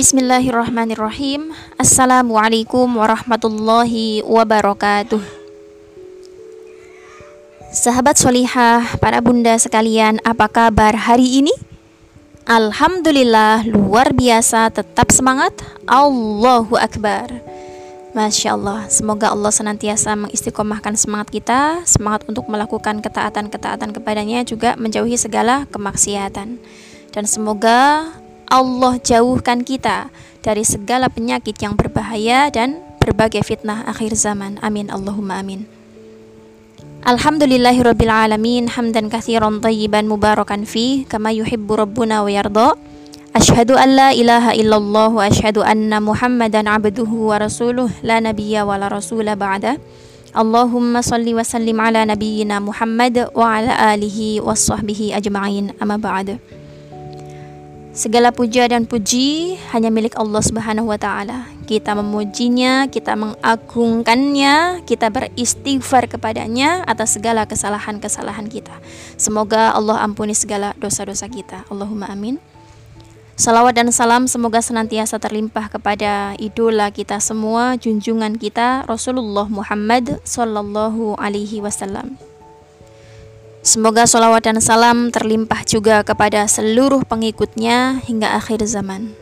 Bismillahirrahmanirrahim. Assalamualaikum warahmatullahi wabarakatuh. Sahabat solihah, para bunda sekalian, apa kabar hari ini? Alhamdulillah, luar biasa, tetap semangat. Allahu Akbar. Masya Allah, semoga Allah senantiasa mengistiqomahkan semangat kita Semangat untuk melakukan ketaatan-ketaatan kepadanya Juga menjauhi segala kemaksiatan. Dan semoga Allah jauhkan kita dari segala penyakit yang berbahaya dan berbagai fitnah akhir zaman. Amin Allahumma amin. Alhamdulillahirabbil alamin hamdan katsiran tayyiban mubarakan fi kama yuhibbu rabbuna wa yarda. Ashhadu an la ilaha illallah wa ashhadu anna Muhammadan abduhu wa rasuluh la nabiyya wa la rasula ba'da. Allahumma salli wa sallim ala nabiyyina Muhammad wa ala alihi wa sahbihi ajma'in amma ba'da. Segala puja dan puji hanya milik Allah Subhanahu wa taala. Kita memujinya, kita mengagungkannya, kita beristighfar kepadanya atas segala kesalahan-kesalahan kita. Semoga Allah ampuni segala dosa-dosa kita. Allahumma amin. Salawat dan salam semoga senantiasa terlimpah kepada idola kita semua, junjungan kita Rasulullah Muhammad sallallahu alaihi wasallam. Semoga solawat dan salam terlimpah juga kepada seluruh pengikutnya hingga akhir zaman.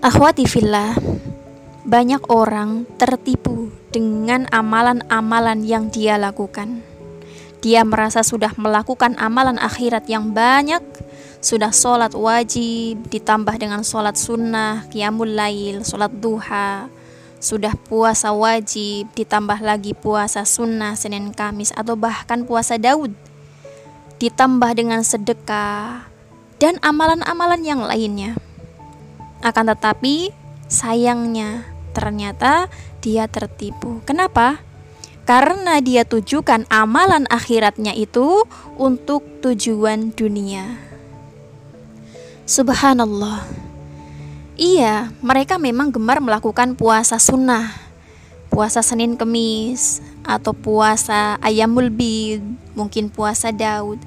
Akhwati fillah, banyak orang tertipu dengan amalan-amalan yang dia lakukan. Dia merasa sudah melakukan amalan akhirat yang banyak, sudah sholat wajib, ditambah dengan sholat sunnah, qiyamul lail, sholat duha, sudah puasa wajib, ditambah lagi puasa sunnah Senin Kamis atau bahkan puasa Daud, ditambah dengan sedekah dan amalan-amalan yang lainnya. Akan tetapi, sayangnya ternyata dia tertipu. Kenapa? Karena dia tujukan amalan akhiratnya itu untuk tujuan dunia. Subhanallah. Iya, mereka memang gemar melakukan puasa sunnah, puasa Senin Kemis, atau puasa Ayamul Bid, mungkin puasa Daud.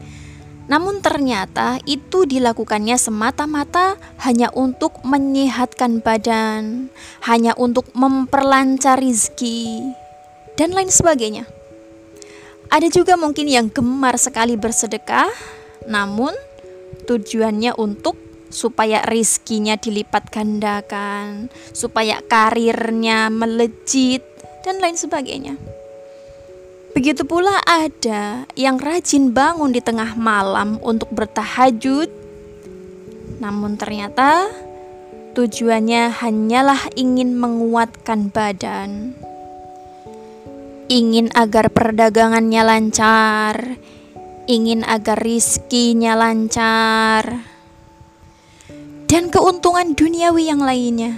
Namun ternyata itu dilakukannya semata-mata hanya untuk menyehatkan badan, hanya untuk memperlancar rizki, dan lain sebagainya. Ada juga mungkin yang gemar sekali bersedekah, namun tujuannya untuk supaya rizkinya dilipat gandakan, supaya karirnya melejit, dan lain sebagainya. Begitu pula ada yang rajin bangun di tengah malam untuk bertahajud, namun ternyata tujuannya hanyalah ingin menguatkan badan, ingin agar perdagangannya lancar, ingin agar rizkinya lancar dan keuntungan duniawi yang lainnya.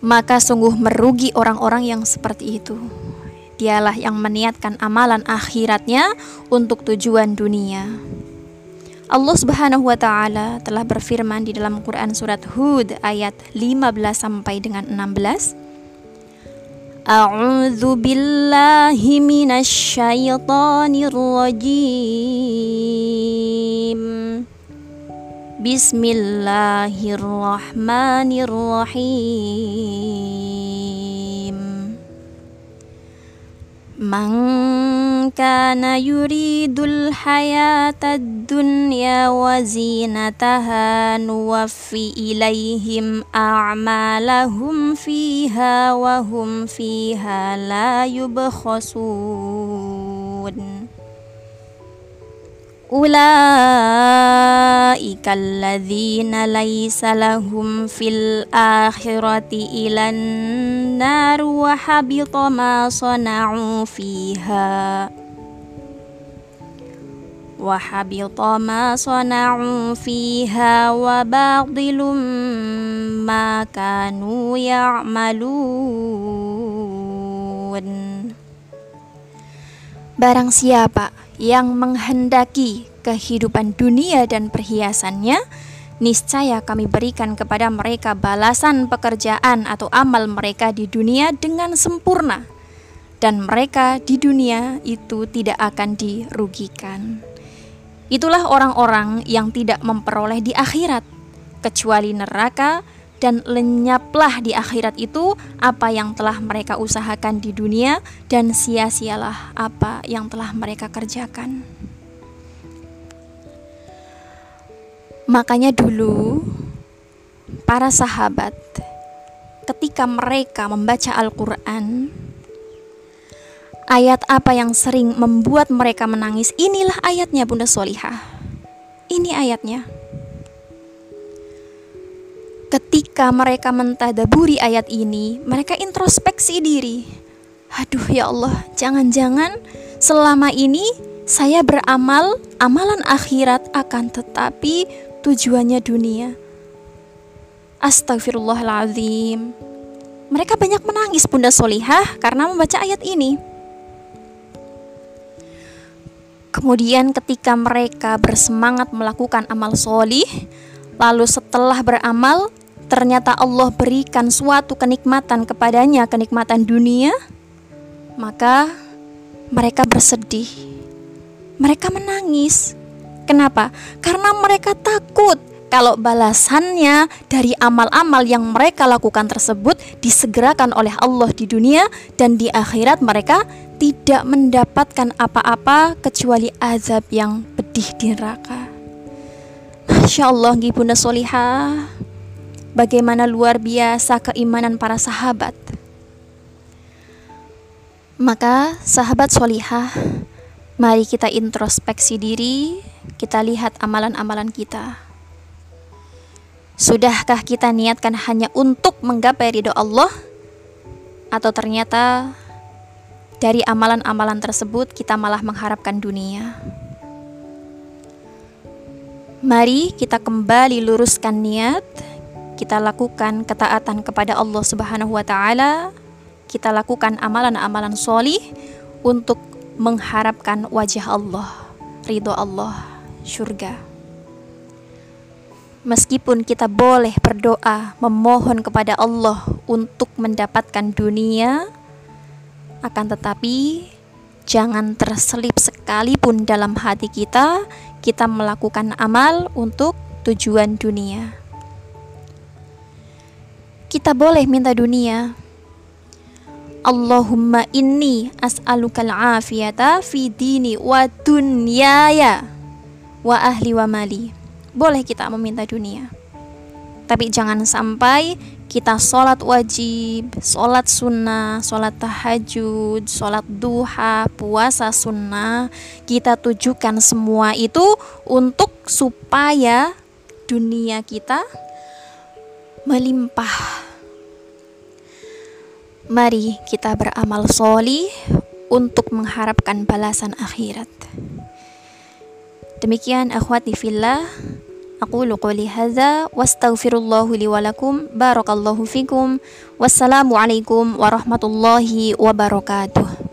Maka sungguh merugi orang-orang yang seperti itu. Dialah yang meniatkan amalan akhiratnya untuk tujuan dunia. Allah Subhanahu wa taala telah berfirman di dalam Quran surat Hud ayat 15 sampai dengan 16. A'udzu billahi rajim. بسم الله الرحمن الرحيم من كان يريد الحياة الدنيا وزينتها نوفي إليهم أعمالهم فيها وهم فيها لا يبخسون أولئك alladzina laysa lahum fil akhirati ilan nar wa habita ma sana'u fiha. Wa habita ma sana'u fiha wa batilum ma kanu ya'malun. Barang siapa yang menghendaki kehidupan dunia dan perhiasannya, niscaya kami berikan kepada mereka balasan pekerjaan atau amal mereka di dunia dengan sempurna, dan mereka di dunia itu tidak akan dirugikan. Itulah orang-orang yang tidak memperoleh di akhirat kecuali neraka dan lenyaplah di akhirat itu apa yang telah mereka usahakan di dunia dan sia-sialah apa yang telah mereka kerjakan. Makanya dulu para sahabat ketika mereka membaca Al-Qur'an ayat apa yang sering membuat mereka menangis inilah ayatnya Bunda Solihah. Ini ayatnya ketika mereka mentadaburi ayat ini, mereka introspeksi diri. Aduh ya Allah, jangan-jangan selama ini saya beramal amalan akhirat akan tetapi tujuannya dunia. Astagfirullahaladzim. Mereka banyak menangis Bunda Solihah karena membaca ayat ini. Kemudian ketika mereka bersemangat melakukan amal solih, lalu setelah beramal, ternyata Allah berikan suatu kenikmatan kepadanya, kenikmatan dunia, maka mereka bersedih. Mereka menangis. Kenapa? Karena mereka takut kalau balasannya dari amal-amal yang mereka lakukan tersebut disegerakan oleh Allah di dunia dan di akhirat mereka tidak mendapatkan apa-apa kecuali azab yang pedih di neraka. Masya Allah, Bunda Solihah bagaimana luar biasa keimanan para sahabat. Maka, sahabat solihah, mari kita introspeksi diri, kita lihat amalan-amalan kita. Sudahkah kita niatkan hanya untuk menggapai ridho Allah? Atau ternyata dari amalan-amalan tersebut kita malah mengharapkan dunia? Mari kita kembali luruskan niat kita lakukan ketaatan kepada Allah Subhanahu wa taala, kita lakukan amalan-amalan solih untuk mengharapkan wajah Allah, ridho Allah, surga. Meskipun kita boleh berdoa memohon kepada Allah untuk mendapatkan dunia, akan tetapi jangan terselip sekalipun dalam hati kita kita melakukan amal untuk tujuan dunia kita boleh minta dunia. Allahumma inni as'alukal afiyata fi dini wa dunyaya wa ahli wa mali. Boleh kita meminta dunia. Tapi jangan sampai kita sholat wajib, sholat sunnah, sholat tahajud, sholat duha, puasa sunnah, kita tujukan semua itu untuk supaya dunia kita melimpah. Mari kita beramal soli untuk mengharapkan balasan akhirat. Demikian akhwat di villa. Aku qawli hadza wastaghfirullahu li walakum barakallahu fikum wassalamu warahmatullahi wabarakatuh.